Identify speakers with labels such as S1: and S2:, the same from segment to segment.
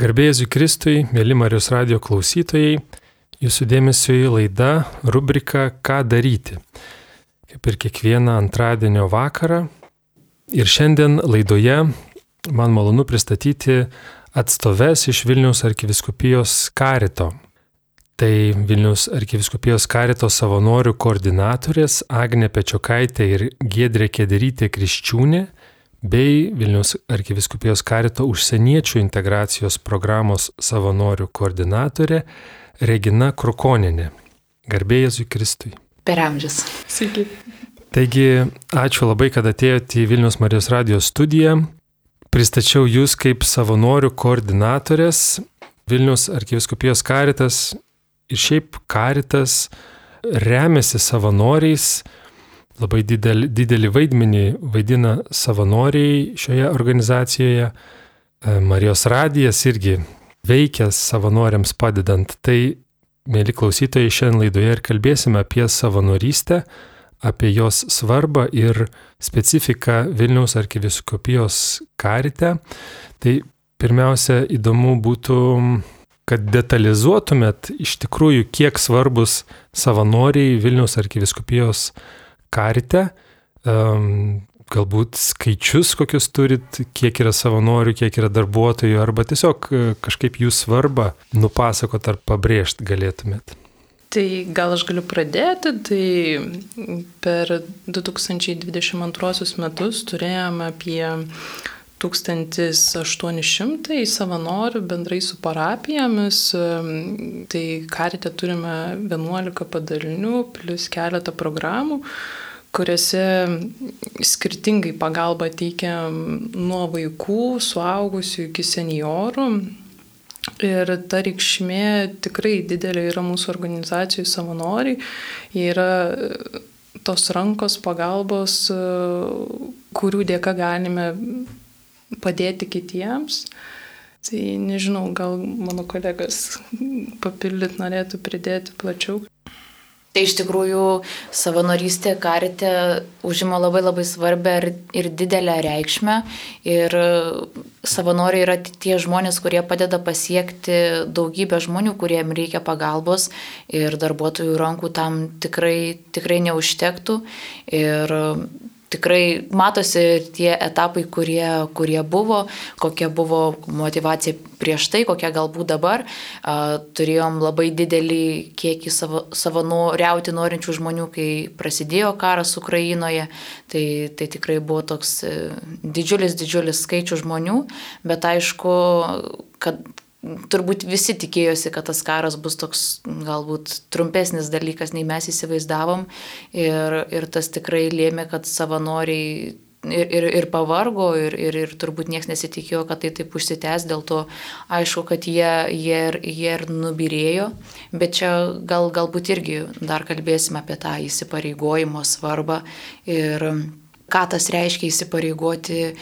S1: Garbėjai Kristui, mėly Marijos radio klausytojai, jūsų dėmesio į laidą rubrika Ką daryti. Kaip ir kiekvieną antradienio vakarą. Ir šiandien laidoje man malonu pristatyti atstoves iš Vilniaus arkiviskupijos karito. Tai Vilniaus arkiviskupijos karito savanorių koordinatorės Agne Pečiokaitė ir Giedrė Kederytė Kriščiūnė bei Vilnius arkiviskupijos karito užsieniečių integracijos programos savanorių koordinatorė Regina Krukoninė. Garbėjai Kristui.
S2: Per amžius.
S3: Sveiki.
S1: Taigi, ačiū labai, kad atėjote į Vilnius Marijos radijos studiją. Pristačiau jūs kaip savanorių koordinatorės Vilnius arkiviskupijos karitas ir šiaip karitas remiasi savanoriais labai didelį, didelį vaidmenį vaidina savanoriai šioje organizacijoje. E, Marijos radijas irgi veikia savanoriams padedant. Tai, mėly klausytojai, šiandien laidoje ir kalbėsime apie savanorystę, apie jos svarbą ir specifiką Vilniaus arkiviskopijos karite. Tai pirmiausia, įdomu būtų, kad detalizuotumėt iš tikrųjų, kiek svarbus savanoriai Vilniaus arkiviskopijos karite karite, um, galbūt skaičius, kokius turit, kiek yra savanorių, kiek yra darbuotojų, arba tiesiog e, kažkaip jų svarbą nupasakot ar pabrėžti galėtumėt.
S3: Tai gal aš galiu pradėti, tai per 2022 metus turėjome apie 1800 savanorių bendrai su parapijomis. Tai karite turime 11 padalinių plus keletą programų kuriuose skirtingai pagalba teikiam nuo vaikų, suaugusių iki seniorų. Ir ta reikšmė tikrai didelė yra mūsų organizacijų savanoriai. Jie yra e, tos rankos pagalbos, e, kurių dėka galime padėti kitiems. Tai nežinau, gal mano kolegas papildyt norėtų pridėti plačiau.
S2: Tai iš tikrųjų savanorystė karite užima labai labai svarbę ir, didelę reikšmę. Ir savanoriai yra tie žmonės, kurie padeda pasiekti daugybę žmonių, kuriem reikia pagalbos ir darbuotojų rankų tam tikrai, tikrai neužtektų. Ir tikrai matosi tie etapai, kurie, kurie buvo, kokia buvo motivacija prieš tai, kokia galbūt dabar. Turėjom labai didelį kiekį savo, savanoriauti norinčių žmonių, kai prasidėjo karas Ukrainoje. Tai, tai tikrai buvo toks e, didžiulis, didžiulis skaičius žmonių, bet aišku, kad turbūt visi tikėjosi, kad tas karas bus toks galbūt trumpesnis dalykas, nei mes įsivaizdavom. Ir, ir tas tikrai lėmė, kad savanoriai ir, ir, ir pavargo, ir, ir, ir turbūt niekas nesitikėjo, kad tai taip užsitęs, dėl to aišku, kad jie, jie, ir, jie ir nubirėjo, bet čia gal, galbūt irgi dar kalbėsime apie tą įsipareigojimo svarbą ir ką tas reiškia įsipareigoti e,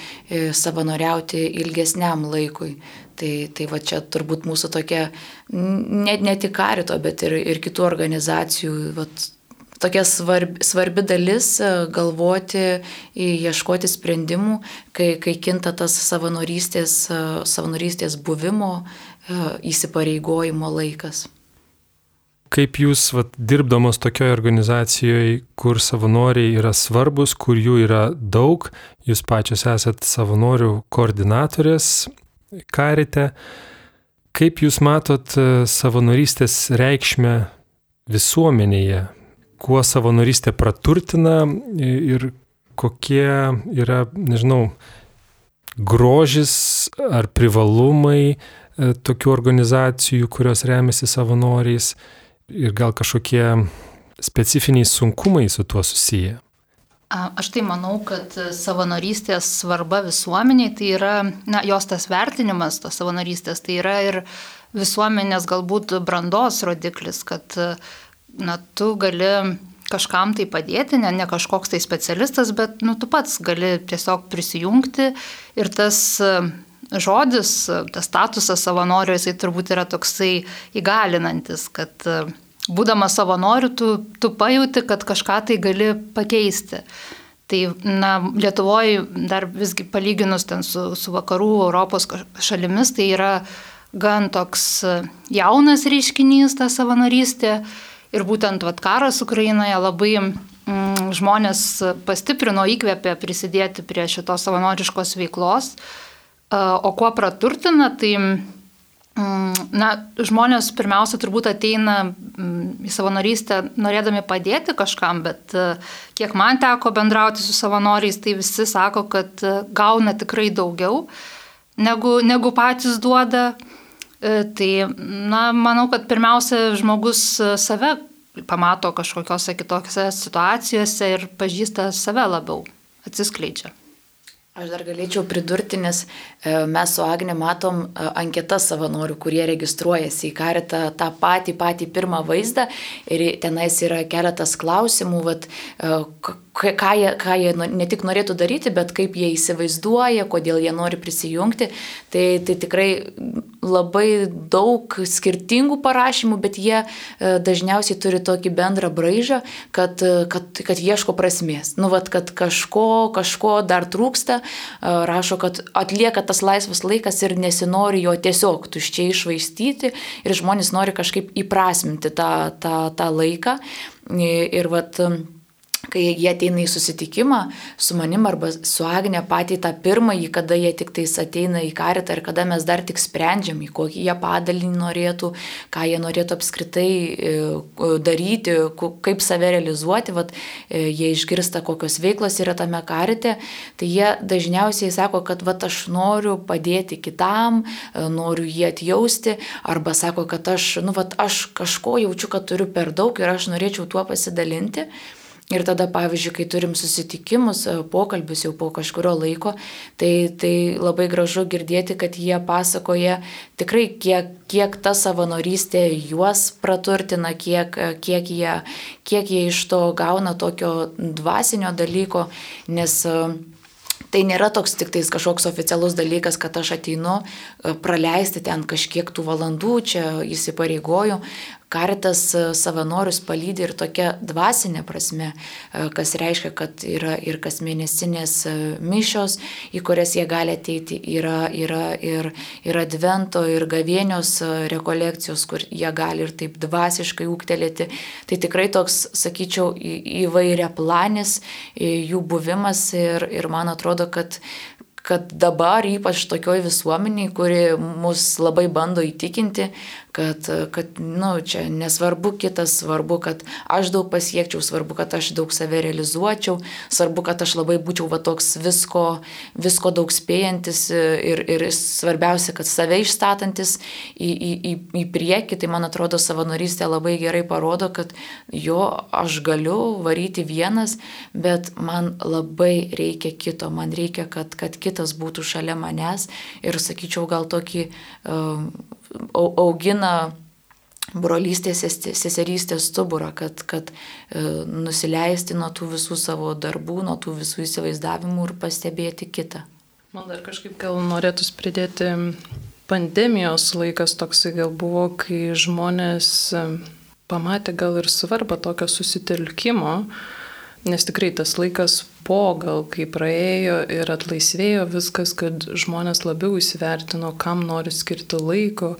S2: savanoriauti ilgesniam laikui. Tai, tai va čia turbūt mūsų tokia, net ne tik karito, bet ir, ir kitų organizacijų, va, tokia svarbi, svarbi dalis e, galvoti, ieškoti sprendimų, kai, kai kinta tas savanorystės, e, savanorystės buvimo, e, įsipareigojimo laikas.
S1: Kaip jūs vat, dirbdamos tokioje organizacijoje, kur savanoriai yra svarbus, kur jų yra daug, jūs pačios esate savanorių koordinatorės, karite. Kaip Jūs matot e, savanorystės reikšmę visuomenėje? Kuo savanorystė praturtina ir kokie yra, nežinau, grožis ar privalumai e, tokių organizacijų, kurios remiasi savanoriais ir gal kažkokie specifiniai sunkumai su tuo susiję?
S4: Aš tai manau, kad savanorystės svarba visuomeniai, tai yra, na, jos tas vertinimas, tos savanorystės, tai yra ir visuomenės galbūt brandos rodiklis, kad, na, tu gali kažkam tai padėti, ne, ne kažkoks tai specialistas, bet, nu, tu pats gali tiesiog prisijungti ir tas žodis, tas statusas savanorio, jisai turbūt yra toksai įgalinantis, kad būdamas savanoriu, tu, tu pajūti, kad kažką tai gali pakeisti. Tai, na, Lietuvoje dar visgi palyginus ten su, su vakarų Europos šalimis, tai yra gan toks jaunas reiškinys ta savanorystė. Ir būtent vat, karas Ukrainoje labai mm, žmonės pastiprino, įkvėpė prisidėti prie šitos savanoriškos veiklos. O kuo praturtina, tai na, žmonės pirmiausia turbūt ateina mm, į savanorystę norėdami padėti kažkam, bet kiek man teko bendrauti su savanoriais, tai visi sako, kad gauna tikrai daugiau negu, negu patys duoda. E, tai, na, manau, kad pirmiausia, žmogus e, save pamato kažkokiose kitokiose situacijose ir pažįsta save labiau, atsiskleidžia.
S2: Aš dar galėčiau pridurti, nes e, mes su Agne matom anketas savanorių, kurie registruojasi į karitą tą patį, patį pirmą vaizdą ir tenais yra keletas klausimų, vat, ką jie, ką jie ne tik norėtų daryti, bet kaip jie įsivaizduoja, kodėl jie nori prisijungti. Tai, tai tikrai labai daug skirtingų parašymų, bet jie e, dažniausiai turi tokį bendrą braižą, kad, kad, kad ieško prasmės. Nu, vat, kad kažko, kažko dar trūksta, e, rašo, kad atlieka tas laisvas laikas ir nesinori jo tiesiog tuščiai išvaistyti ir žmonės nori kažkaip įprasminti tą, tą, tą laiką. Ir vat, kai jie ateina į susitikimą su manim arba su Agne patį tą pirmąjį, kada jie tik tais ateina į karitą ir kada mes dar tik sprendžiam, į kokį jie padalinį norėtų, ką jie norėtų apskritai e, daryti, kaip save realizuoti, vat, e, jie išgirsta, kokios veiklos yra tame karite, tai jie dažniausiai sako, kad vat, aš noriu padėti kitam, e, noriu jį atjausti, arba sako, kad aš, nu, vat, aš kažko jaučiu, kad turiu per daug ir aš norėčiau tuo pasidalinti. Ir tada, pavyzdžiui, kai turim susitikimus, e, pokalbius jau po kažkurio laiko, tai, tai labai gražu girdėti, kad jie pasakoja tikrai, kiek, kiek ta savanorystė juos praturtina, kiek, kiek, jie, kiek jie iš to gauna tokio dvasinio dalyko, nes uh, Tai nėra toks tik tais kažkoks oficialus dalykas, kad aš ateinu e, praleisti ten kažkiek tų valandų, čia įsipareigoju. Karitas e, savanorius palydė ir tokia dvasinė prasme, e, kas reiškia, kad yra ir kas mėnesinės mišios, į kurias jie gali ateiti, yra, yra ir, ir advento, ir gavėnios rekolekcijos, kur jie gali ir taip dvasiškai ūktelėti. Tai tikrai toks, sakyčiau, įvairia planis jų buvimas ir, ir man atrodo, kad kad dabar, ypač tokioj visuomeniai, kuri mus labai bando įtikinti, kad, kad nu, čia nesvarbu kitas, svarbu, kad aš daug pasiekčiau, svarbu, kad aš daug save realizuočiau, svarbu, kad aš labai būčiau va toks visko, visko daug spėjantis ir, ir svarbiausia, kad save išstatantis į, į, į, į priekį, tai man atrodo savanorystė labai gerai parodo, kad jo aš galiu varyti vienas, bet man labai reikia kito, man reikia, kad, kad kitas būtų šalia manęs. Ir sakyčiau gal tokį uh, augina brolystės, seserystės stuburą, kad, kad e, nusileisti nuo tų visų savo darbų, nuo tų visų įsivaizdavimų ir pastebėti kitą.
S3: Man dar kažkaip gal norėtųsi pridėti pandemijos laikas toksai gal buvo, kai žmonės pamatė gal ir svarbą tokio susitelkimo, nes tikrai tas laikas po gal kai praėjo ir atlaisvėjo viskas, kad žmonės labiau įsivertino, kam nori skirti laiko.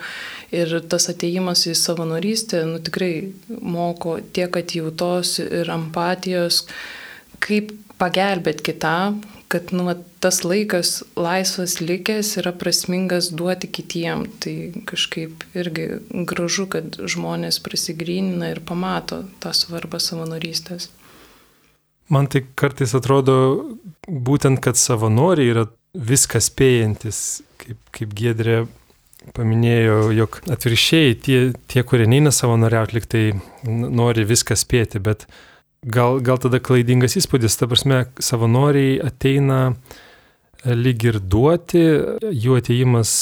S3: Ir tas ateimas į savanorystę nu, tikrai moko tiek atjautos ir empatijos, kaip pagelbėti kitam, kad nu, tas laikas laisvas likęs yra prasmingas duoti kitiem. Tai kažkaip irgi gražu, kad žmonės prasigrynina ir pamato tą svarbą savanorystės.
S1: Man tai kartais atrodo būtent, kad savanoriai yra viską spėjantis, kaip, kaip Gedrė paminėjo, jog atviršiai tie, tie kurie neina savanoriauti, liktai nori viską spėti, bet gal, gal tada klaidingas įspūdis, ta prasme, savanoriai ateina lyg ir duoti, jų ateimas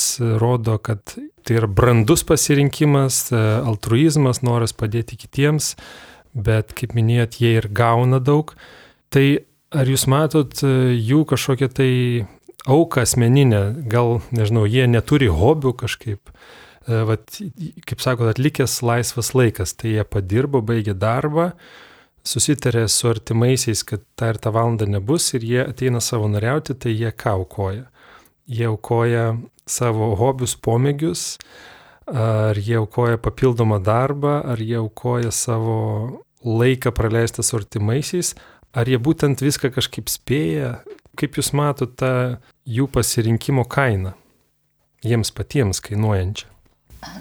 S1: rodo, kad tai yra brandus pasirinkimas, altruizmas, noras padėti kitiems, bet kaip minėjot, jie ir gauna daug. Tai ar jūs matot e, jų kažkokią tai auką asmeninę, gal, nežinau, jie neturi hobių kažkaip, e, vat, kaip sakot, atlikęs laisvas laikas, tai jie padirbo, baigė darbą, susitarė su artimaisiais, kad tą ir tą valandą nebus ir jie ateina savanoriauti, tai jie kaukoja. jie aukoja savo hobius, pomėgius, ar jie aukoja papildomą darbą, ar jie aukoja savo laiką praleistą su artimaisiais, ar jie būtent viską kažkaip spėja, kaip jūs matote tą jų pasirinkimo kainą, jiems patiems kainuojančią.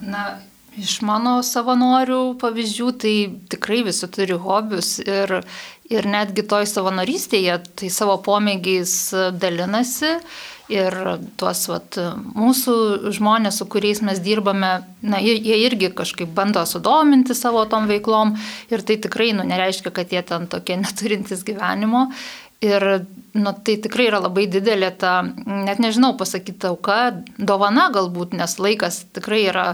S4: Na, Iš mano savanorių pavyzdžių, tai tikrai visi turi hobius ir, ir netgi toj savanorystėje, tai savo pomėgiais dalinasi ir tuos vat, mūsų žmonės, su kuriais mes dirbame, na, jie, irgi kažkaip bando sudominti savo tom veiklom ir tai tikrai, nu, nereiškia, kad jie ten tokie neturintys gyvenimo. Ir nu, tai tikrai yra labai didelė ta, net nežinau pasakyti auka, dovana galbūt, nes laikas tikrai yra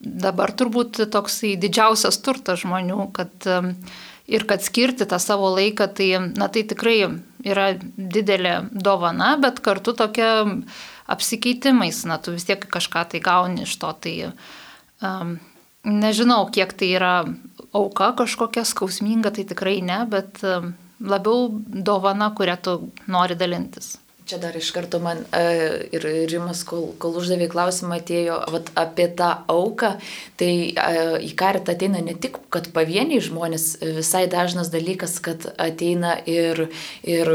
S4: dabar turbūt toksai didžiausias turtas žmonių, kad ir kad skirti tą savo laiką, tai, na, tai tikrai yra didelė dovana, bet kartu tokia apsikeitimais, na, tu vis tiek kažką tai gauni iš to, tai um, nežinau, kiek tai yra auka kažkokia skausminga, tai tikrai ne, bet um, labiau dovana, kurią tu nori dalintis.
S2: Čia dar iš karto man e, ir Rimas, kol, kol uždavė klausimą, atėjo vat, apie tą auką. Tai e, į karitą ateina ne tik, kad pavieniai žmonės, visai dažnas dalykas, kad ateina ir, ir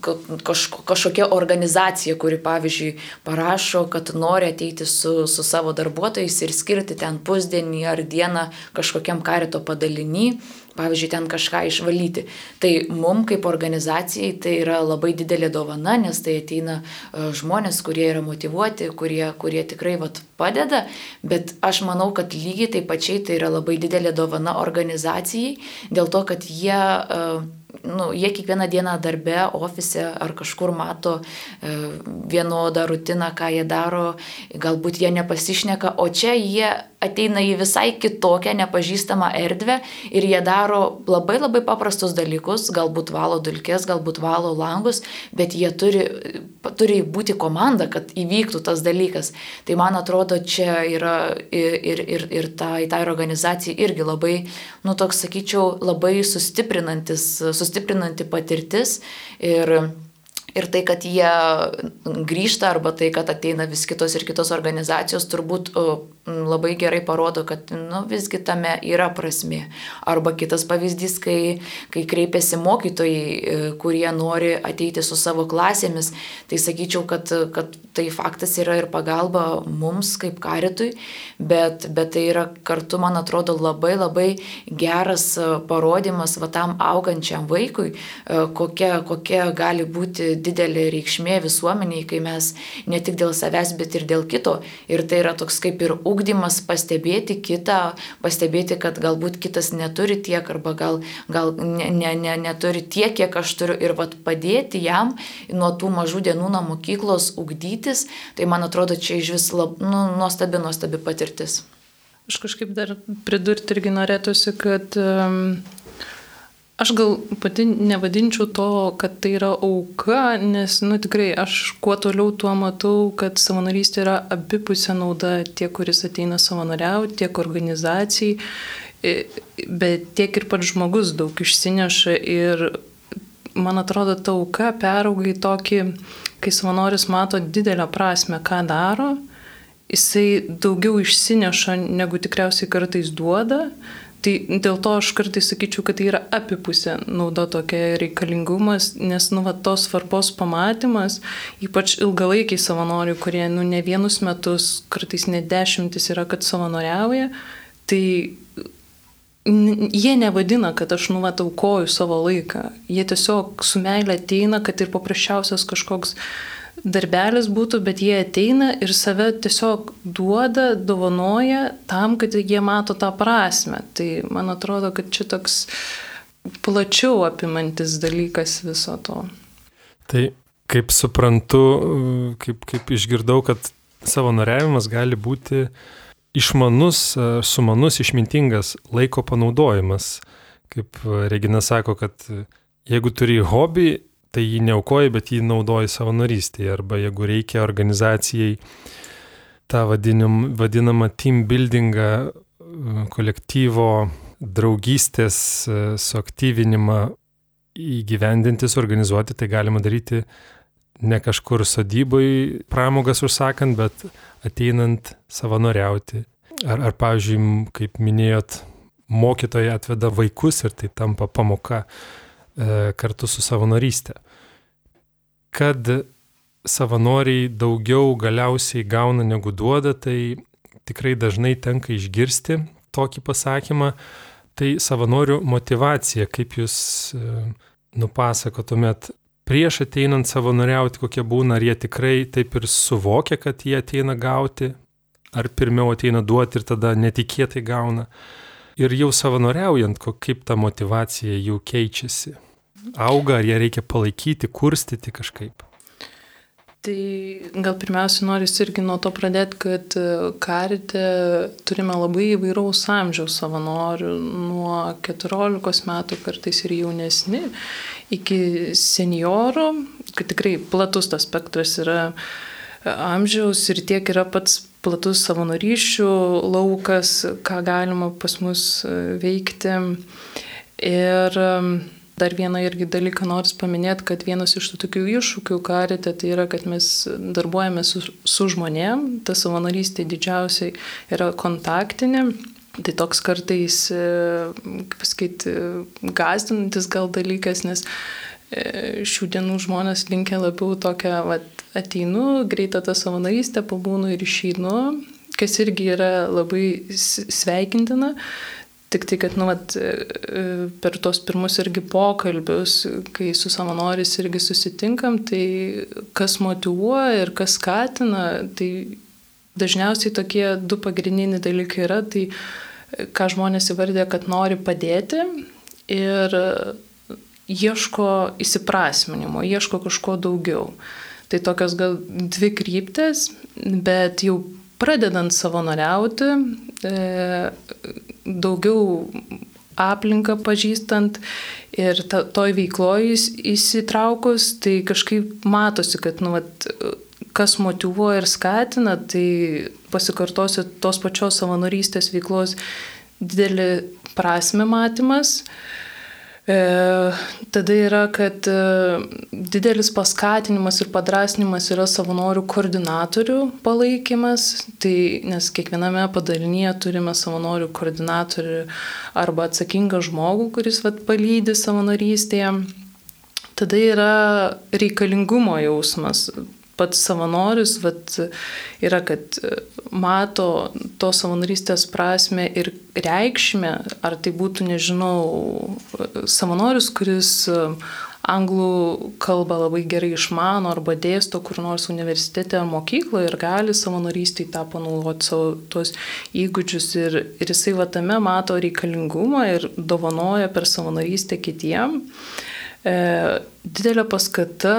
S2: kaž, kažkokia organizacija, kuri, pavyzdžiui, parašo, kad nori ateiti su, su savo darbuotojais ir skirti ten pusdienį ar dieną kažkokiam karito padalinį pavyzdžiui, ten kažką išvalyti. Tai mum kaip organizacijai tai yra labai didelė dovana, nes tai ateina e, žmonės, kurie yra motivuoti, kurie, kurie tikrai vat, padeda, bet aš manau, kad lygiai taip pačiai tai yra labai didelė dovana organizacijai, dėl to, kad jie uh, nu, jie kiekvieną dieną darbe, ofise ar kažkur mato e, vienodą rutiną, ką jie daro, galbūt jie nepasišneka, o čia jie ateina į visai kitokią nepažįstamą erdvę ir jie daro labai labai paprastus dalykus, galbūt valo dulkės, galbūt valo langus, bet jie turi, turi būti komanda, kad įvyktų tas dalykas. Tai man atrodo, čia yra ir, ir, ir, ir tai, tai organizacijai irgi labai, nu toks, sakyčiau, labai sustiprinantis, sustiprinanti patirtis ir Ir tai, kad jie grįžta arba tai, kad ateina vis kitos ir kitos organizacijos, turbūt labai gerai parodo, kad nu, visgi tame yra prasme. Arba kitas pavyzdys, kai, kai kreipiasi mokytojai, e, kurie nori ateiti su savo klasėmis, tai sakyčiau, kad, kad tai faktas yra ir pagalba mums kaip karitui, bet, bet tai yra kartu, man atrodo, labai labai geras e, parodimas va tam augančiam vaikui, e, kokia, kokia gali būti didelė reikšmė visuomeniai, kai mes ne tik dėl savęs, bet ir dėl kito. Ir tai yra toks kaip ir ugdymas pastebėti kitą, pastebėti, kad galbūt kitas neturi tiek arba gal, gal ne, ne, ne, neturi tiek, kiek aš turiu ir vat, padėti jam nuo tų mažų dienų nuo mokyklos ugdytis, tai man atrodo čia iš vis lab, nu, nuostabi, nuostabi patirtis.
S3: Aš kažkaip dar pridurti irgi norėtųsi, kad um, Aš gal pati nevadinčiau to, kad tai yra auka, nes, nu tikrai, aš kuo toliau tuo matau, kad savanorystė yra abipusė nauda tiek, kuris ateina savanoriauti, tiek organizacijai, bet tiek ir pats žmogus daug išsineša ir man atrodo, ta auka perauga į tokį, kai savanoris mato didelę prasme, ką daro, jisai daugiau išsineša, negu tikriausiai kartais duoda. Tai dėl to aš kartais sakyčiau, kad tai yra apipusė nauda tokia reikalingumas, nes nu, va, tos svarbos pamatymas, ypač ilgalaikiai savanoriai, kurie nu, ne vienus metus, kartais net dešimtis yra, kad savanoriauja, tai jie nevadina, kad aš nuvataukoju savo laiką. Jie tiesiog su meilė ateina, kad ir paprasčiausias kažkoks darbelis būtų, bet jie ateina ir save tiesiog duoda, dovanoja tam, kad jie mato tą prasme. Tai man atrodo, kad čia toks plačiau apimantis dalykas viso to.
S1: Tai kaip suprantu, kaip, kaip išgirdau, kad savanoriavimas gali būti išmanus, sumanus, išmintingas laiko panaudojimas. Kaip Regina sako, kad jeigu turi hobį, tai jį neaukoji, bet jį naudoji savanorystėje. Arba jeigu reikia organizacijai tą vadinim, vadinamą team buildingą, kolektyvo draugystės suaktyvinimą įgyvendinti, suorganizuoti, tai galima daryti ne kažkur sodybai pramogas užsakant, bet ateinant savanoriauti. Ar, ar pavyzdžiui, kaip minėjot, mokytojai atveda vaikus ir tai tampa pamoka e, kartu su savanorystė. Kad savanoriai daugiau galiausiai gauna negu duoda, tai tikrai dažnai tenka išgirsti tokį pasakymą. Tai savanorių motivacija, kaip jūs e, nupasakotumėt, prieš ateinant savanoriauti, kokie būna, ar jie tikrai taip ir suvokia, kad jie ateina gauti, ar pirmiau ateina duoti ir tada netikėtai gauna. Ir jau savanoriaujant, kaip ta motivacija jų keičiasi. Auga, ar ją reikia palaikyti, kurstyti kažkaip.
S3: Tai gal pirmiausia noris irgi nuo to pradėti, kad e, karite turime labai įvairaus amžiaus savanorių, nuo 14 metų kartais ir jaunesni, iki seniorų, kad tikrai platus tas spektras yra e, amžiaus ir tiek yra pats platus savanorysčių laukas, ką galima pas mus e, veikti. Ir Dar vieną irgi dalyką noriu paminėti, kad vienas iš tų tokių iššūkių karite tai yra, kad mes darbuojame su, su žmonėm, ta savanorystė didžiausiai yra kontaktinė. Tai toks kartais, e, kaip pasakyti, gazdinantis gal dalykas, nes e, šių dienų žmonės linkia labiau tokią, va, ateinu, greitą tą savanorystę, pabūnu ir išeinu, kas irgi yra labai sveikintina. Tik tai, kad, nu, vat, e, e, per tos pirmus irgi pokalbius, kai su savanoris irgi susitinkam, tai kas motivuoja ir kas skatina, tai dažniausiai tokie du pagrindiniai dalykai yra, tai ką žmonės įvardė, kad nori padėti ir ieško įsiprasminimo, ieško kažko daugiau. Tai tokios gal dvi kryptės, bet jau pradedant savanoriauti, e, daugiau aplinką pažįstant ir ta, toj veikloje įsitraukus, tai kažkaip matosi, kad nu, vat, kas motivuoja ir skatina, tai pasikartosiu tos pačios savanorystės veiklos didelį prasme matymas. E, tada yra, kad e, didelis paskatinimas ir padrasnimas yra savanorių koordinatorių palaikymas, tai nes kiekviename padalinyje turime savanorių koordinatorių arba atsakingą žmogų, kuris vat, palydį savanorystėje. Tada yra reikalingumo jausmas, pats savanoris vat, yra, kad mato to savanorystės prasme ir reikšmę, ar tai būtų, nežinau, savanoris, kuris anglų kalbą labai gerai išmano arba dėsto kur nors universitete ar mokykloje ir gali savanorystėj tą panaudoti savo tuos įgūdžius ir, ir jisai va tame mato reikalingumą ir dovanoja per savanorystę kitiem. E, didelė paskata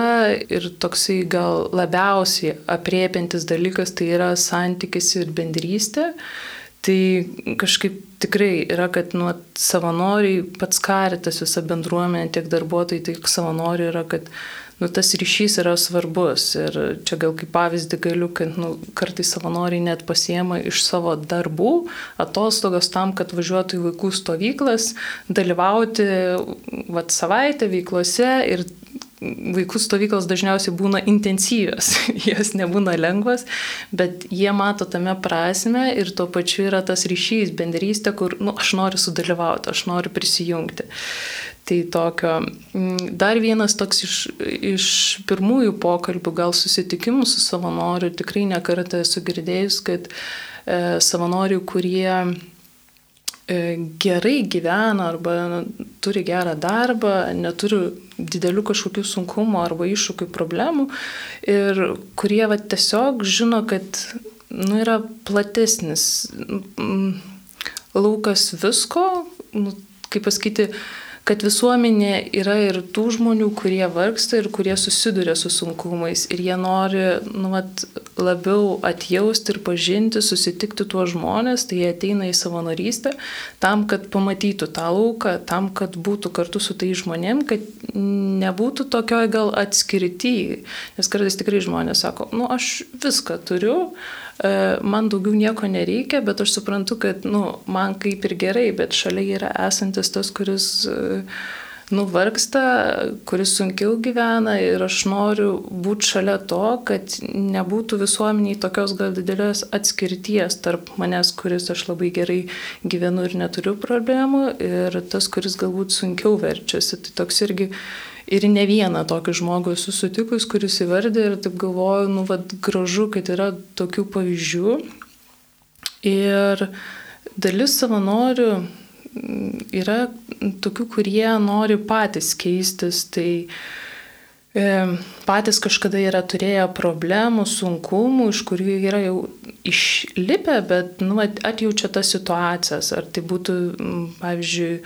S3: ir toksai gal labiausiai apriepintis dalykas tai yra santykis ir bendrystė. Tai kažkaip tikrai yra, kad nuo savanoriai, pats karitas, visa bendruomenė, tiek darbuotojai, tiek savanoriai yra, kad nu, tas ryšys yra svarbus. Ir čia gal kaip pavyzdį galiu, kad nu, kartais savanoriai net pasiema iš savo darbų atostogas tam, kad važiuotų į vaikų stovyklas, dalyvauti vat, savaitę veiklose ir vaikų stovyklos dažniausiai būna intensyvios, jos nebūna lengvas, bet jie mato tame prasme ir tuo pačiu yra tas ryšys, bendrystė, kur nu, aš noriu sudalyvauti, aš noriu prisijungti. Tai tokio. Mm, dar vienas toks iš, iš pirmųjų pokalbių, gal susitikimų su savanoriu, tikrai nekartą esu girdėjus, kad e, savanorių, kurie E, gerai gyvena arba turi gerą darbą, neturi didelių kažkokių sunkumų arba iššūkių problemų ir kurie va, tiesiog žino, kad nu, yra platesnis laukas visko, nu, kaip pasakyti, kad visuomenė yra ir tų žmonių, kurie vargsta ir kurie susiduria su sunkumais ir jie nori nu, vat, labiau atjausti ir pažinti, susitikti tuos žmonės, tai jie ateina į savanorystę tam, kad pamatytų tą lauką, tam, kad būtų kartu su tai žmonėm, kad nebūtų tokioj gal atskirti. Nes kartais tikrai žmonės sako, nu aš viską turiu, man daugiau nieko nereikia, bet aš suprantu, kad nu, man kaip ir gerai, bet šalia yra esantis tas, kuris e, nuvargsta, kuris sunkiau gyvena ir aš noriu būti šalia to, kad nebūtų visuomeniai tokios gal didelės atskirties tarp manęs, kuris aš labai gerai gyvenu ir neturiu problemų, ir tas, kuris galbūt sunkiau verčiasi. Tai toks irgi ir ne vieną tokį žmogų esu sutikus, kuris įvardė ir taip galvoju, nu, vad gražu, kad yra tokių pavyzdžių. Ir dalis savanorių yra tokių, kurie nori patys keistis, tai e, patys kažkada yra turėję problemų, sunkumų, iš kurių yra jau išlipę, bet nu, atjaučia tas situacijas. Ar tai būtų, pavyzdžiui,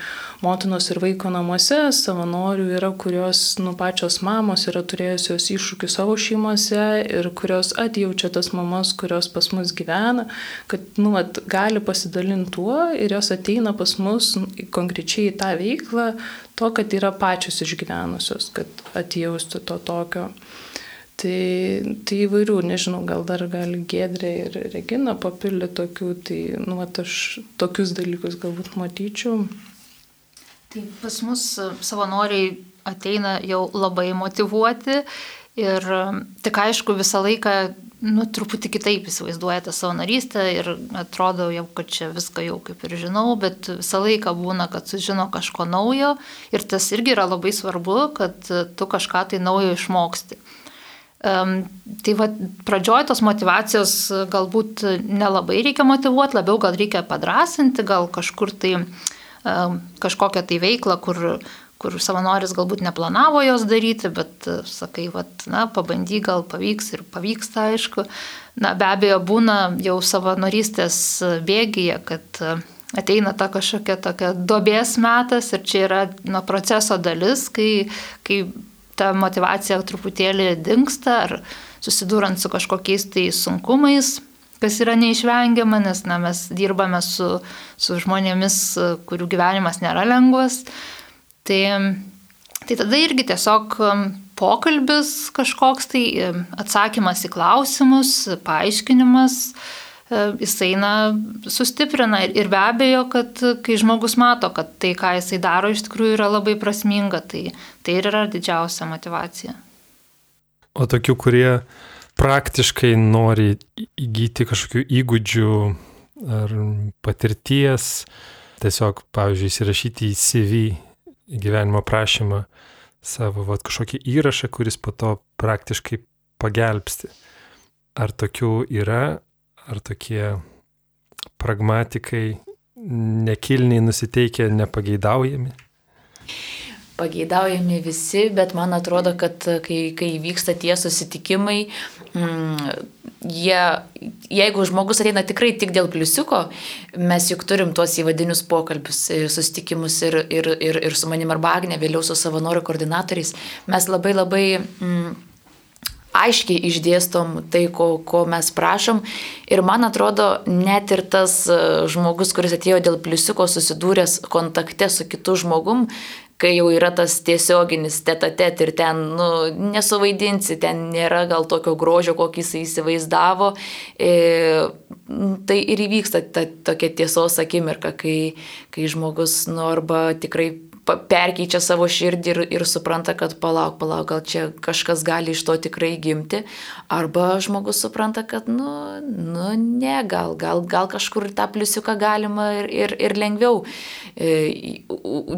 S3: motinos ir vaiko namuose savanorių yra, kurios, nu, pačios mamos yra turėjusios iššūkių savo šeimose ir kurios atjaučia tas mamas, kurios pas mus gyvena, kad, nu, at, gali pasidalinti tuo ir jos ateina pas mus konkrečiai į tą veiklą, to, kad yra pačios išgyvenusios, kad atjaustų to tokio. Tai, tai įvairių, nežinau, gal dar gali Gedrė ir Regina papildyti tokių, tai, nu, at, aš tokius dalykus galbūt matyčiau.
S4: Tai pas mus savanoriai ateina jau labai motivuoti ir tik aišku visą laiką, nu, truputį kitaip įsivaizduoja tą savanorystę ir atrodo jau, kad čia viską jau kaip ir žinau, bet visą laiką būna, kad sužino kažko naujo ir tas irgi yra labai svarbu, kad tu kažką tai naujo išmoksti. Um, tai va, pradžioj tos motivacijos galbūt nelabai reikia motivuoti, labiau gal reikia padrasinti, gal kažkur tai uh, kažkokią tai veiklą, kur, kur savanoris galbūt neplanavo jos daryti, bet e, sakai, vat, na, pabandy, gal pavyks ir pavyksta, aišku. Na, be abejo, būna jau savanorystės bėgyje, kad e, ateina ta kažkokia tokia dobės metas ir čia yra na, proceso dalis, kai, kai ta motivacija truputėlį dinksta ar susidūrant su kažkokiais tai sunkumais, kas yra neišvengiama, nes na, mes dirbame su, su žmonėmis, kurių gyvenimas nėra lengvas. Tai, tai tada irgi tiesiog um, pokalbis kažkoks, tai um, atsakymas į klausimus, paaiškinimas, uh, jisai na, sustiprina ir be abejo, kad kai žmogus mato, kad tai, ką jisai daro, iš tikrųjų yra labai prasminga, tai, tai ir yra didžiausia motivacija.
S1: O tokių, kurie praktiškai nori įgyti kažkokių įgūdžių ar patirties, tiesiog, pavyzdžiui, įsirašyti į CV, gyvenimo prašymą savo vat, kažkokį įrašą, kuris po to praktiškai pagelbsti. Ar tokių yra, ar tokie pragmatikai nekilniai nusiteikę nepageidaujami?
S2: Pageidaujami visi, bet man atrodo, kad kai, kai vyksta tie susitikimai, mm, jie, jeigu žmogus ateina tikrai tik dėl pliusiuko, mes juk turim tuos įvadinius pokalbius, e, susitikimus ir, ir, ir, ir su manim arba Agne, vėliau su savanorių koordinatoriais, mes labai labai... Mm, aiškiai išdėstom tai, ko, ko mes prašom. Ir man atrodo, net ir tas e, žmogus, kuris atėjo dėl pliusiuko susidūręs kontakte su kitu žmogum, kai jau yra tas tiesioginis tetatet ir ten, nu, nesuvaidinsi, ten nėra gal tokio grožio, kokį jis įsivaizdavo, e, tai ir įvyksta ta tokia tiesos akimirka, kai, kai žmogus, nu, arba tikrai perkeičia savo širdį ir, ir supranta, kad palauk, palauk, gal čia kažkas gali iš to tikrai gimti, arba žmogus supranta, kad, nu, nu ne, gal, gal, gal kažkur tą pliusiuką galima ir, ir, ir lengviau e,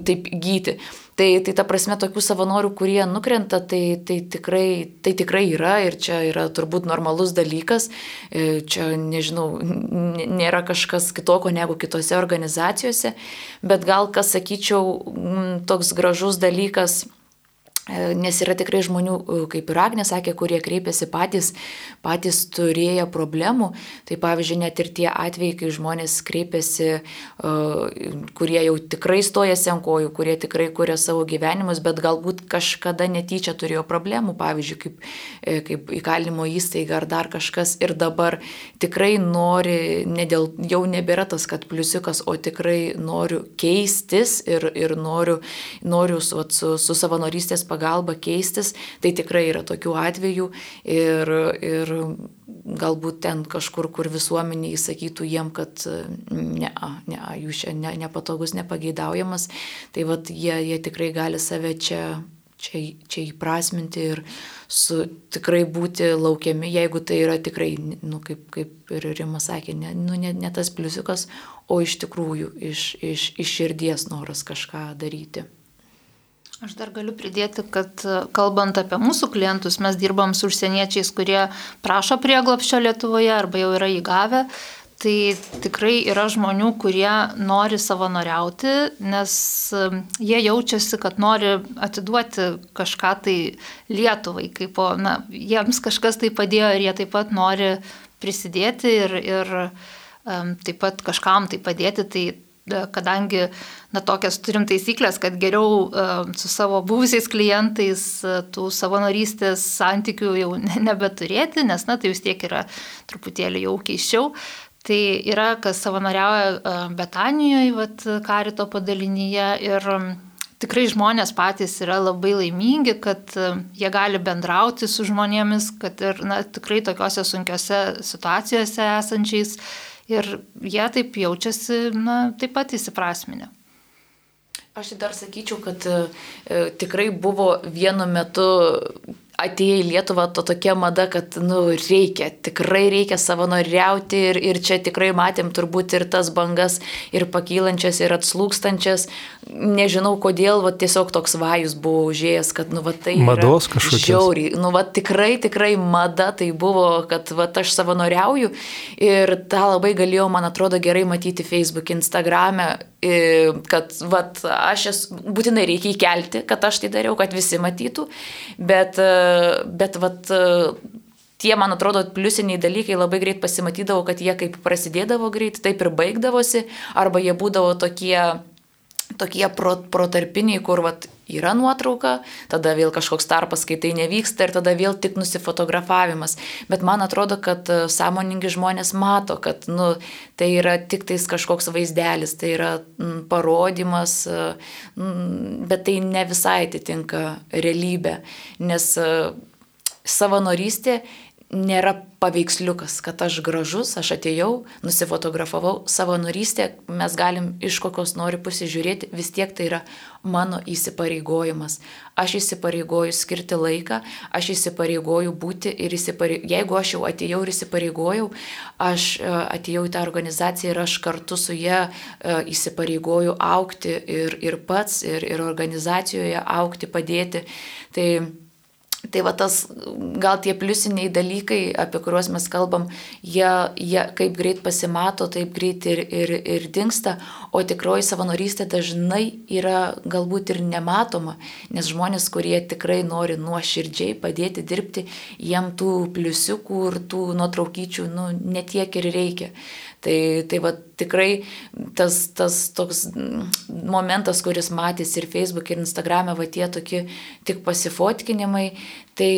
S2: taip gyti. Tai, tai ta prasme, tokių savanorių, kurie nukrenta, tai, tai, tikrai, tai tikrai yra ir čia yra turbūt normalus dalykas. E, čia, nežinau, nėra kažkas kitoko negu kitose organizacijose, bet gal, kas sakyčiau, toks gražus dalykas nes yra tikrai žmonių, e, kaip ir Agnė sakė, kurie kreipiasi patys, patys turėję problemų. Tai pavyzdžiui, net ir tie atvejai, kai žmonės kreipiasi, e, kurie jau tikrai stojasi ant kojų, kurie tikrai kuria savo gyvenimus, bet galbūt kažkada netyčia turėjo problemų, pavyzdžiui, kaip, kaip įkalinimo įstaiga ar dar kažkas ir dabar tikrai nori, ne dėl, jau nebėra tas, kad pliusiukas, o tikrai noriu keistis ir, ir noriu, noriu su, su, su savanorystės pagalba pagalba keistis, tai tikrai yra tokių atvejų ir, ir galbūt ten kažkur, kur visuomenė įsakytų jiem, kad ne, ne, jūs čia ne, nepatogus, nepageidaujamas, tai vat jie, jie tikrai gali save čia čia, čia įprasminti ir su, tikrai būti laukiami, jeigu tai yra tikrai, nu, kaip, kaip ir Rima sakė, ne, nu, ne, ne tas pliusiukas, o iš tikrųjų iš, iš, iš širdies noras kažką daryti.
S4: Aš dar galiu pridėti, kad kalbant apie mūsų klientus, mes dirbam su užsieniečiais, kurie prašo prieglapščio Lietuvoje arba jau yra įgavę. Tai tikrai yra žmonių, kurie nori savanoriauti, nes um, jie jaučiasi, kad nori atiduoti kažką tai Lietuvai, kaip, na, jiems kažkas tai padėjo ir jie taip pat nori prisidėti ir, ir um, taip pat kažkam tai padėti. Tai e, kadangi, na, tokias turim taisyklės, kad geriau uh, su savo buvusiais klientais uh, tų savanorystės santykių jau nebeturėti, nes, na, tai vis tiek yra truputėlį jau keiščiau. Tai yra, kas savanoriauja Betanijoje, vat, karito padalinyje ir tikrai žmonės patys yra labai laimingi, kad jie gali bendrauti su žmonėmis, kad ir na, tikrai tokiuose sunkiose situacijose esančiais ir jie taip jaučiasi na, taip pat įsiprasminę.
S2: Aš dar sakyčiau, kad e, tikrai buvo vienu metu atėjo į Lietuvą to tokia mada, kad, nu, reikia, tikrai reikia savanoriauti ir, ir čia tikrai matėm turbūt ir tas bangas, ir pakylančias, ir atslūkstančias. Nežinau kodėl, va tiesiog toks vajus buvo užėjęs, kad, nu, va tai...
S1: Mados kažkokios.
S2: Žiauriai, nu, va tikrai, tikrai mada tai buvo, kad, va aš savanoriauju ir tą labai galėjau, man atrodo, gerai matyti Facebook, Instagram'e, kad, va, aš esu, būtinai reikia įkelti, kad aš tai dariau, kad visi matytų, bet bet vat, tie, man atrodo, pliusiniai dalykai labai greit pasimatydavo, kad jie kaip prasidėdavo greit, taip ir baigdavosi, arba jie būdavo tokie tokie pro, protarpiniai, kur vat, yra nuotrauka, tada vėl kažkoks tarpas, kai tai nevyksta ir tada vėl tik nusifotografavimas. Bet man atrodo, kad e, sąmoningi žmonės mato, kad nu, tai yra tik tais kažkoks vaizdelis, tai yra m, parodymas, e, m, bet tai ne visai atitinka realybę, nes e, savanorystė nėra paveiksliukas, kad aš gražus, aš atėjau, nusifotografavau, savanorystė, mes galim iš kokios nori pasižiūrėti, vis tiek tai yra mano įsipareigojimas. Aš įsipareigoju skirti laiką, aš įsipareigoju būti ir įsipareigoju, jeigu aš jau atėjau ir įsipareigojau, aš e, atėjau į tą organizaciją ir aš kartu su ją e, įsipareigoju aukti ir, ir pats, ir, ir organizacijoje aukti, padėti. Tai Tai va tas, gal tie pliusiniai dalykai, apie kuriuos mes kalbam, jie, jie kaip greit pasimato, taip greit ir, ir, ir dinksta, o tikroji savanorystė dažnai yra galbūt ir nematoma, nes žmonės, kurie tikrai nori nuoširdžiai padėti dirbti, jiem tų pliusiukų ir tų nuotraukyčių nu, netiek ir reikia. Tai, tai va tikrai tas, tas toks momentas, kuris matys ir Facebook, ir Instagram'e, va tie tokie tik pasifotkinimai, tai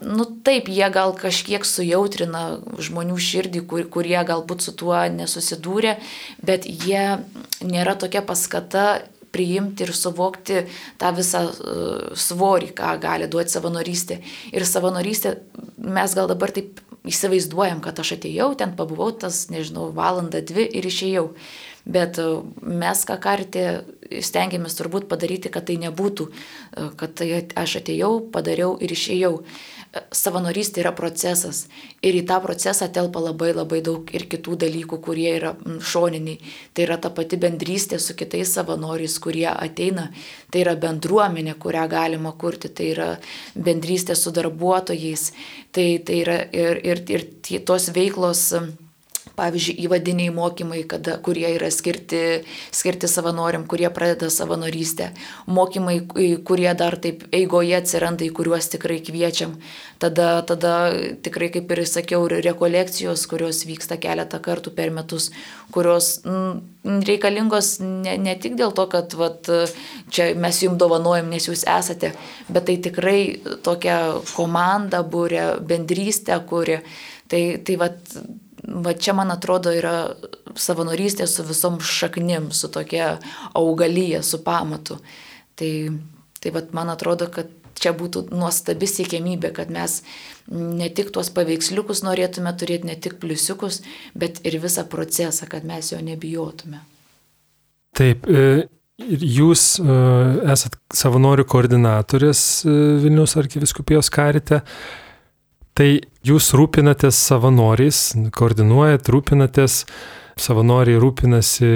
S2: nu taip, jie gal kažkiek sujautrina žmonių širdį, kur, kurie galbūt su tuo nesusidūrė, bet jie nėra tokia paskata priimti ir suvokti tą visą uh, svorį, ką gali duoti savanorystė. Ir savanorystė, mes gal dabar taip įsivaizduojam, kad aš atėjau, ten pabuvau tas, nežinau, valandą, dvi ir išėjau. Bet e, mes, ką kartė, stengiamės turbūt padaryti, kad tai nebūtų, e, kad tai aš atėjau, padariau ir išėjau savanorystė yra procesas. Ir į tą procesą telpa labai labai daug ir kitų dalykų, kurie yra šoniniai. Tai yra ta pati bendrystė su kitais savanoriais, kurie ateina, tai yra bendruomenė, kurią galima kurti, tai yra bendrystė su darbuotojais, tai, tai yra ir, ir, ir tos veiklos pavyzdžiui, įvadiniai mokymai, kada, kurie yra skirti, skirti savanoriam, kurie pradeda savanorystę, mokymai, kurie dar taip eigoje atsiranda, į kuriuos tikrai kviečiam. Tada, tada tikrai, kaip ir sakiau, rekolekcijos, kurios vyksta keletą kartų per metus, kurios m, reikalingos ne, ne tik dėl to, kad vat, čia mes jums dovanojam, nes jūs esate, bet tai tikrai tokia komanda būrė, bendrystė, kuri. Tai, tai vat, va čia, man atrodo, yra savanorystė su visom šaknim, su tokia augalyje, su pamatu. Tai, Tai vad man atrodo, kad čia būtų nuostabi siekiamybė, kad mes ne tik tuos paveiksliukus norėtume turėti, ne tik pliusiukus, bet ir visą procesą, kad mes jo nebijotume.
S1: Taip, e, jūs e, esat savanorių koordinatorės e, Vilnius arkiviskupijos karite. Tai jūs rūpinatės savanoriais, koordinuojat, rūpinatės, savanoriai rūpinasi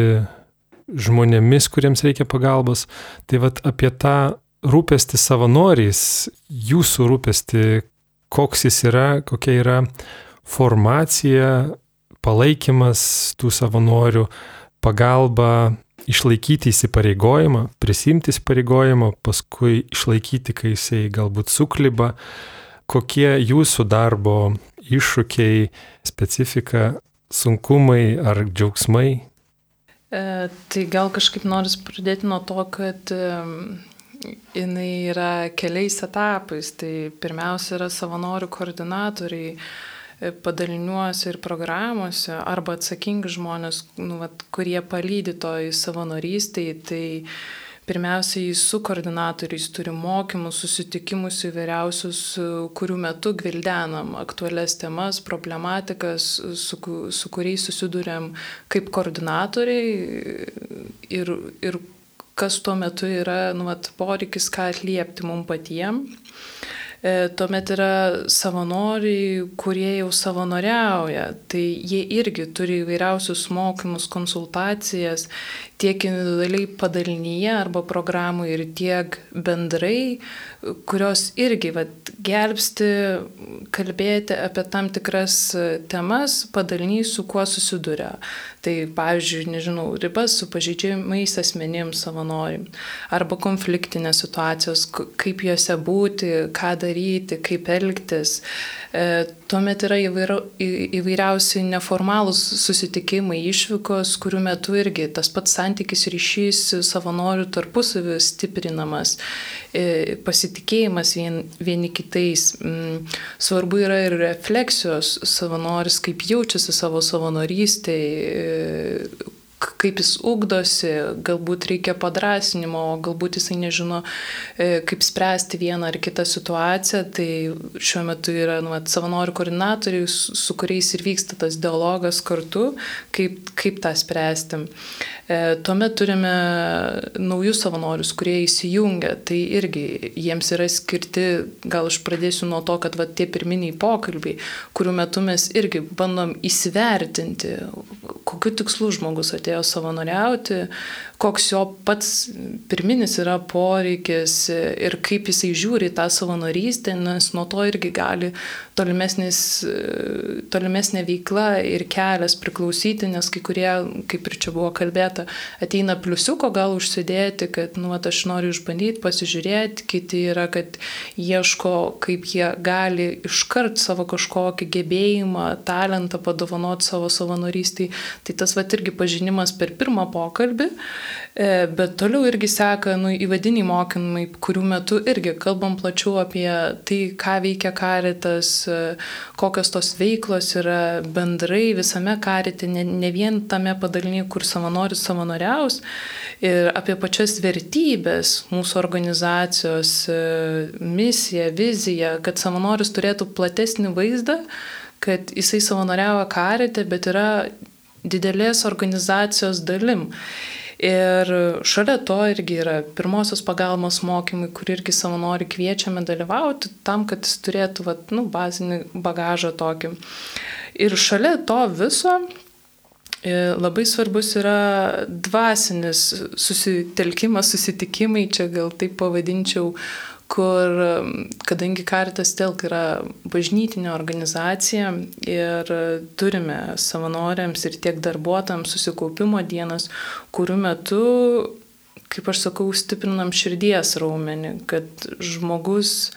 S1: žmonėmis, kuriems reikia pagalbos. Tai vad apie tą rūpestį savanoriais, jūsų rūpestį, koks jis yra, kokia yra formacija, palaikymas tų savanorių, pagalba išlaikyti įsipareigojimą, prisimti įsipareigojimą, paskui išlaikyti, kai jisai galbūt sukliba, kokie jūsų darbo iššūkiai, specifika, sunkumai ar džiaugsmai?
S3: E, tai gal kažkaip noris pradėti nuo to, kad e, jinai yra keliais etapais. Tai pirmiausia yra savanorių koordinatoriai e, padaliniuose ir programuose arba atsakingi žmonės, nu, vat, kurie palydi to į savanorystėje. Tai Pirmiausiai su koordinatoriais turi mokymus, susitikimus įvairiausius, kurių metu gvildenam aktualias temas, problematikas, su, su kuriais susidurėm kaip koordinatoriai ir, ir kas tuo metu yra nu, vat, poreikis, ką atliepti mums patiems. E, tuomet yra savanoriai, kurie jau savanoriauja. Tai jie irgi turi įvairiausius mokymus, konsultacijas, tiek individualiai padalinyje arba programų ir tiek bendrai, kurios irgi vat, gelbsti kalbėti apie tam tikras temas padalinys, su kuo susiduria. Tai pavyzdžiui, nežinau, ribas su pažeidžiamais asmenims savanoriam arba konfliktinės situacijos, kaip juose būti, ką daryti, kaip elgtis. E, tuomet yra įvairia, įvairiausi neformalūs susitikimai, išvykos, kurių metu irgi tas pats santykis ryšys savanorių tarpusavį stiprinamas, e, pasitikėjimas vien, vieni kitais. Mm, svarbu yra ir refleksijos savanoris, kaip jaučiasi savo savanorystėje kaip jis ugdosi, galbūt reikia padrasinimo, galbūt jisai nežino, e, kaip spręsti vieną ar kitą situaciją. Tai šiuo metu yra nu, savanorių koordinatoriai, su kuriais ir vyksta tas dialogas kartu, kaip, kaip tą spręsti. E, tuomet turime naujus savanorius, kurie įsijungia. Tai irgi jiems yra skirti, gal aš pradėsiu nuo to, kad va, tie pirminiai pokalbiai, kurių metu mes irgi bandom įsivertinti, kokiu tikslu žmogus atėjo savanoriauti, koks jo pats pirminis yra poreikis ir kaip jisai žiūri tą savanorystę, nes nuo to irgi gali tolimesnė veikla ir kelias priklausyti, nes kai kurie, kaip ir čia buvo kalbėta, ateina pliusiuko gal užsidėti, kad, nu, at, aš noriu išbandyti, pasižiūrėti, kiti yra, kad ieško, kaip jie gali iškart savo kažkokį gebėjimą, talentą padovanoti savo savanorystį. Tai tas va irgi pažinimas per pirmą pokalbį, e, bet toliau irgi seka nu, įvadiniai mokymai, kurių metu irgi kalbam plačiau apie tai, ką veikia karitas, kokios tos veiklos yra bendrai visame karite, ne, ne vien tame padalinėje, kur savanoris savanoriaus, ir apie pačias vertybės mūsų organizacijos, e, misiją, viziją, kad savanoris turėtų platesnį vaizdą, kad jisai savanoriavo karite, bet yra didelės organizacijos dalim. Ir šalia to irgi yra pirmosios pagalbos mokymai, kur irgi savanori kviečiame dalyvauti tam, kad jis turėtų vat, nu, bazinį bagažą tokį. Ir šalia to viso e, labai svarbus yra dvasinis susitelkimas, susitikimai, čia gal taip pavadinčiau, kur, kadangi Karitas Telk yra bažnytinė organizacija ir turime savanoriams ir tiek darbuotojams susikaupimo dienas, kurių metu, kaip aš sakau, stiprinam širdies raumenį, kad žmogus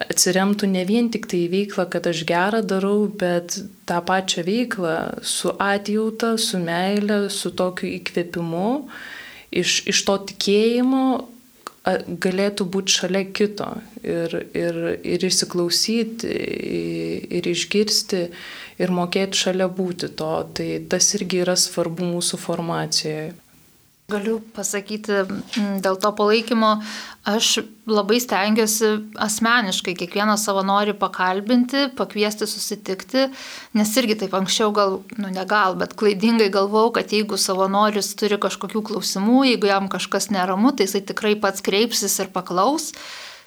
S3: atsiremtų ne vien tik tai į veiklą, kad aš gerą darau, bet tą pačią veiklą su atjauta, su meile, su tokiu įkvėpimu, iš, iš to tikėjimo galėtų būti šalia kito ir, ir, ir įsiklausyti, ir išgirsti, ir mokėti šalia būti to. Tai tas irgi yra svarbu mūsų formacijoje.
S4: Galiu pasakyti mm, dėl to palaikymo, aš labai stengiuosi asmeniškai kiekvieną savanorį pakalbinti, pakviesti susitikti, nes irgi taip anksčiau gal, nu ne gal, bet klaidingai galvau, kad jeigu savanoris turi kažkokių klausimų, jeigu jam kažkas neramu, tai jisai tikrai pats kreipsis ir paklaus.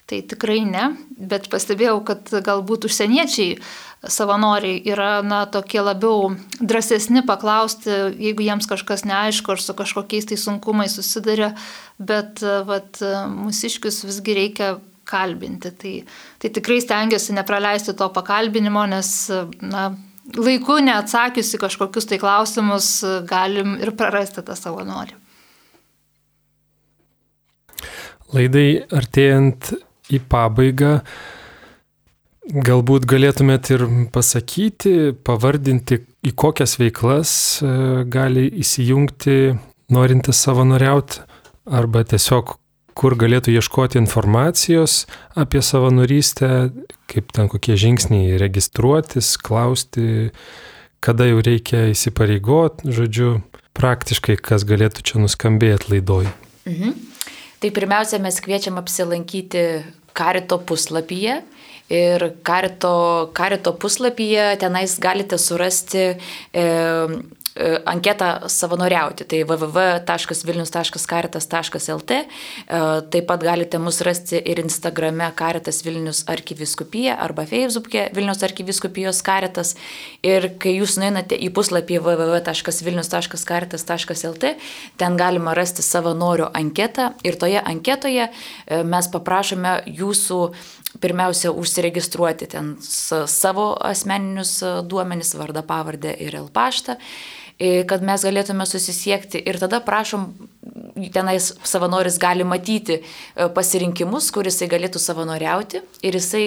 S4: Tai tikrai ne, bet pastebėjau, kad galbūt užsieniečiai savanoriai yra na, tokie labiau drąsesni paklausti, jeigu jiems kažkas neaišku ar su kažkokiais tai sunkumais susiduria, bet vat, mūsiškius visgi reikia kalbinti. Tai, tai tikrai stengiuosi nepraleisti to pakalbinimo, nes na, laiku neatsakiusi kažkokius tai klausimus galim ir prarasti tą savanorį.
S1: Laidai artėjant į pabaigą, Galbūt galėtumėt ir pasakyti, pavardinti, į kokias veiklas e, gali įsijungti norintis savanoriauti, arba tiesiog kur galėtų ieškoti informacijos apie savanorystę, kaip ten kokie žingsniai registruotis, klausti, kada jau reikia įsipareigoti, žodžiu, praktiškai kas galėtų čia nuskambėti laidoj. Mhm.
S2: Tai pirmiausia, mes kviečiam apsilankyti karito puslapyje. Ir karito, karito puslapyje tenais galite surasti e, anketą savanoriauti. Tai www.vilnius.karitas.lt. E, taip pat galite mus rasti ir Instagrame Karitas Vilnius arkiviskupija arba Facebook'e Vilnius arkiviskupijos Karitas. Ir kai jūs nueinate į puslapį www.vilnius.karitas.lt, ten galima rasti savanorių anketą ir toje anketoje e, mes paprašome jūsų pirmiausia užsiregistruoti ten savo asmeninius duomenis, vardą, pavardę ir el paštą kad mes galėtume susisiekti. Ir tada prašom, tenais savanoris gali matyti e, pasirinkimus, kur jisai galėtų savanoriauti ir jisai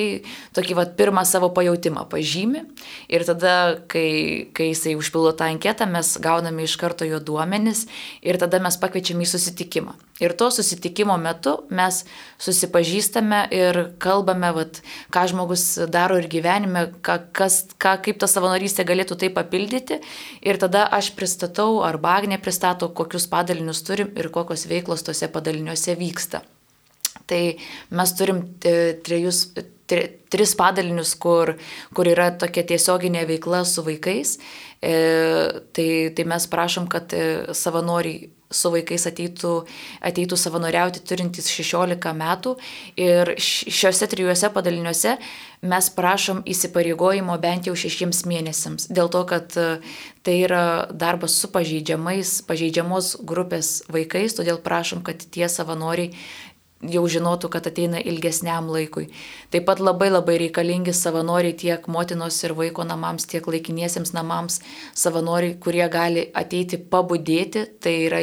S2: tokį vat, pirmą savo pajūtimą pažymi ir tada, kai, kai jisai užpildo tą anketą, mes gauname iš karto jo duomenis ir tada mes pakviečiam į susitikimą. Ir to susitikimo metu mes susipažįstame ir kalbame, vat, ką žmogus daro ir gyvenime, ką, kas, ką, kaip ta savanorystė galėtų tai papildyti. Ir tada aš pristatau, arba Agnė pristato, kokius padalinius turim ir kokios veiklos tose padaliniuose vyksta. Tai mes turim e, trejus, tri, tris padalinius, kur, kur yra tokia tiesioginė veikla su vaikais. E, tai, tai mes prašom, kad e, savanoriai su vaikais ateitų, ateitų savanoriauti turintys 16 metų ir šiuose trijuose padaliniuose mes prašom įsipareigojimo bent jau šešiems mėnesiams. Dėl to, kad e, tai yra darbas su pažeidžiamais, pažeidžiamos grupės vaikais, todėl prašom, kad tie savanoriai jau žinotų, kad ateina ilgesniam laikui. Taip pat labai labai reikalingi savanoriai tiek motinos ir vaiko namams, tiek laikiniesiems namams, savanoriai, kurie gali ateiti pabudėti, tai yra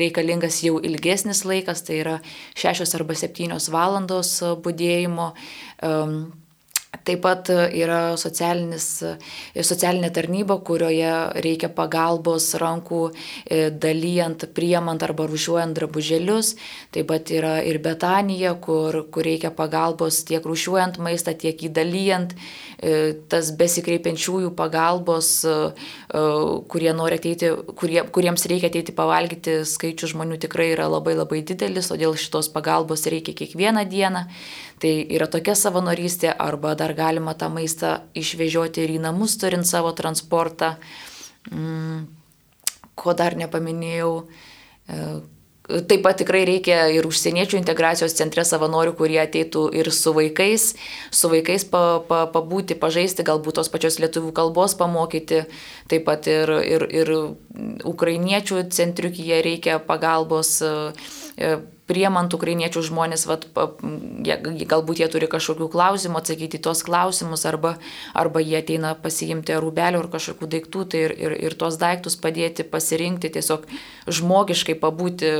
S2: reikalingas jau ilgesnis laikas, tai yra šešios arba septynios valandos būdėjimo. Um, Taip pat yra socialinė tarnyba, kurioje reikia pagalbos rankų e, dalyjant, priemant arba rušiuojant drabužėlius. Taip pat yra ir Betanija, kur, kur reikia pagalbos tiek rušiuojant maistą, tiek įdalyjant. E, tas besikreipiančiųjų pagalbos, e, kurie ateiti, kurie, kuriems reikia ateiti pavalgyti, skaičių žmonių tikrai yra labai labai didelis, todėl šitos pagalbos reikia kiekvieną dieną. Tai yra tokia savanorystė, arba dar galima tą maistą išvežioti ir į namus, turint savo transportą. Mm, ko dar nepaminėjau. E, taip pat tikrai reikia ir užsieniečių integracijos centre savanorių, kurie ateitų ir su vaikais, su vaikais pa, pa, pabūti, pažaisti, galbūt tos pačios lietuvių kalbos pamokyti. Taip pat ir, ir, ir ukrainiečių centriukyje reikia pagalbos e, priemant ukrainiečių žmonės, vat, galbūt jie turi kažkokių klausimų, atsakyti tuos klausimus, arba, arba jie ateina pasiimti rūbelių ar kažkokių daiktų, tai ir, ir, ir tuos daiktus padėti pasirinkti, tiesiog žmogiškai pabūti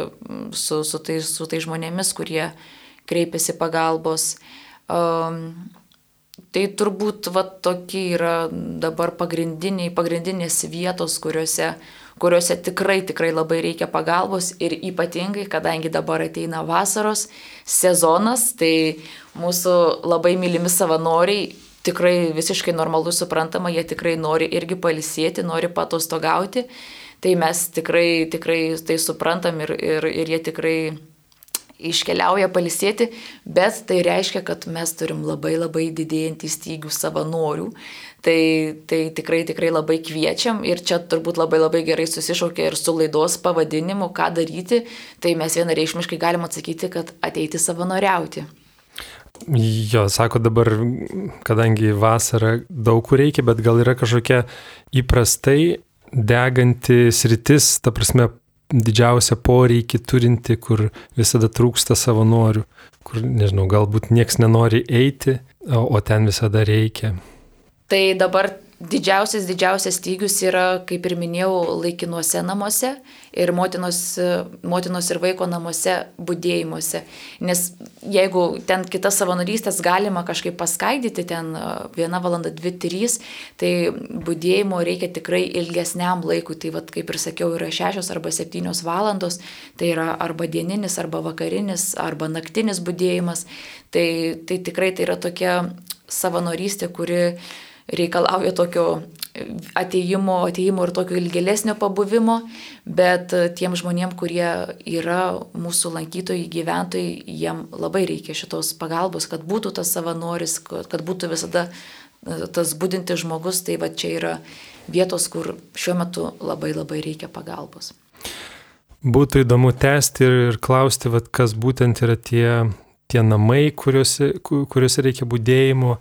S2: su, su, tai, su tai žmonėmis, kurie kreipiasi pagalbos. Um, Tai turbūt va, tokie yra dabar pagrindiniai, pagrindinės vietos, kuriuose kuriuose tikrai, tikrai labai reikia pagalbos ir ypatingai, kadangi dabar ateina vasaros sezonas, tai mūsų labai mylimi savanoriai tikrai visiškai normalu suprantama, jie tikrai nori irgi palisėti, nori patostogauti. Tai mes tikrai, tikrai tai suprantam ir, ir, ir jie tikrai iškeliauja palisėti, bet tai reiškia, kad mes turim labai labai didėjantį stygių savanorių. Tai, tai tikrai, tikrai labai kviečiam ir čia turbūt labai labai gerai susišaukia ir su laidos pavadinimu, ką daryti, tai mes vienareikšmiškai galim atsakyti, kad ateiti savanoriauti.
S1: Jo, sako dabar, kadangi vasara daug kur reikia, bet gal yra kažkokia įprastai deganti sritis, ta prasme, didžiausią poreikį turinti, kur visada trūksta savanorių, kur, nežinau, galbūt nieks nenori eiti, o, o ten visada reikia.
S2: Tai dabar didžiausias, didžiausias stygius yra, kaip ir minėjau, laikinuose namuose ir motinos, motinos ir vaiko namuose būdėjimuose. Nes jeigu ten kitas savanorystės galima kažkaip paskaidyti, ten viena valanda, dvi, trys, tai būdėjimo reikia tikrai ilgesniam laikui. Tai vad, kaip ir sakiau, yra šešios arba septynios valandos, tai yra arba dieninis, arba vakarinis, arba naktinis būdėjimas. Tai, tai tikrai tai yra tokia savanorystė, kuri reikalauja tokio ateimo, ateimo ir tokio ilgėlesnio pabuvimo, bet tiem žmonėm, kurie yra mūsų lankytojai, gyventojai, jiem labai reikia šitos pagalbos, kad būtų tas savanoris, kad būtų visada e, tas būdintis žmogus, tai va čia yra vietos, kur šiuo metu labai labai reikia pagalbos.
S1: Būtų įdomu tęsti ir, ir klausti, vat, kas būtent yra tie tie namai, kuriuose, kuriuose reikia būdėjimo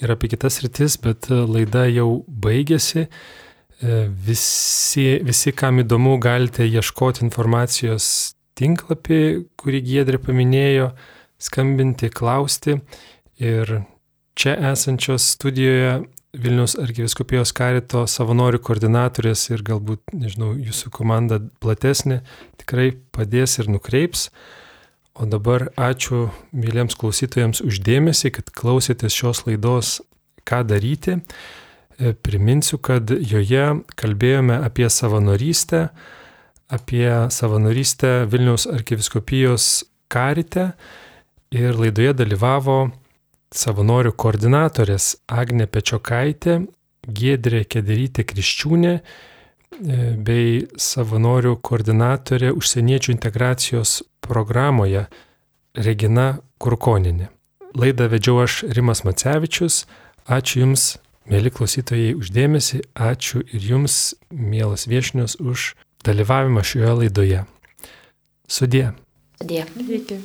S1: ir apie kitas rytis, bet e, laida jau baigėsi. E, visi, visi, kam įdomu, galite ieškoti informacijos tinklapį, kurį Giedrė paminėjo, skambinti, klausti. Ir čia esančios studijoje Vilnius arkiviskupijos karito savanorių koordinatorės ir galbūt, nežinau, jūsų komanda platesnė tikrai padės ir nukreips. O dabar ačiū mėlyms klausytojams uždėmesį, kad klausėtės šios laidos Ką daryti. E, priminsiu, kad joje kalbėjome apie savanorystę, apie savanorystę Vilniaus arkiviskopijos karite ir laidoje dalyvavo savanorių koordinatorės Agne Pečiokaitė, Giedrė Kederytė Kriščiūnė e, bei savanorių koordinatorė užsieniečių integracijos programoje Regina Kurkoninė. Laidą vedžiau aš Rimas Macevičius. Ačiū Jums, mėly klausytojai, uždėmesi. Ačiū ir Jums, mielas viešnios, už dalyvavimą šioje laidoje. Sudė.
S2: Sudė.
S3: Iki.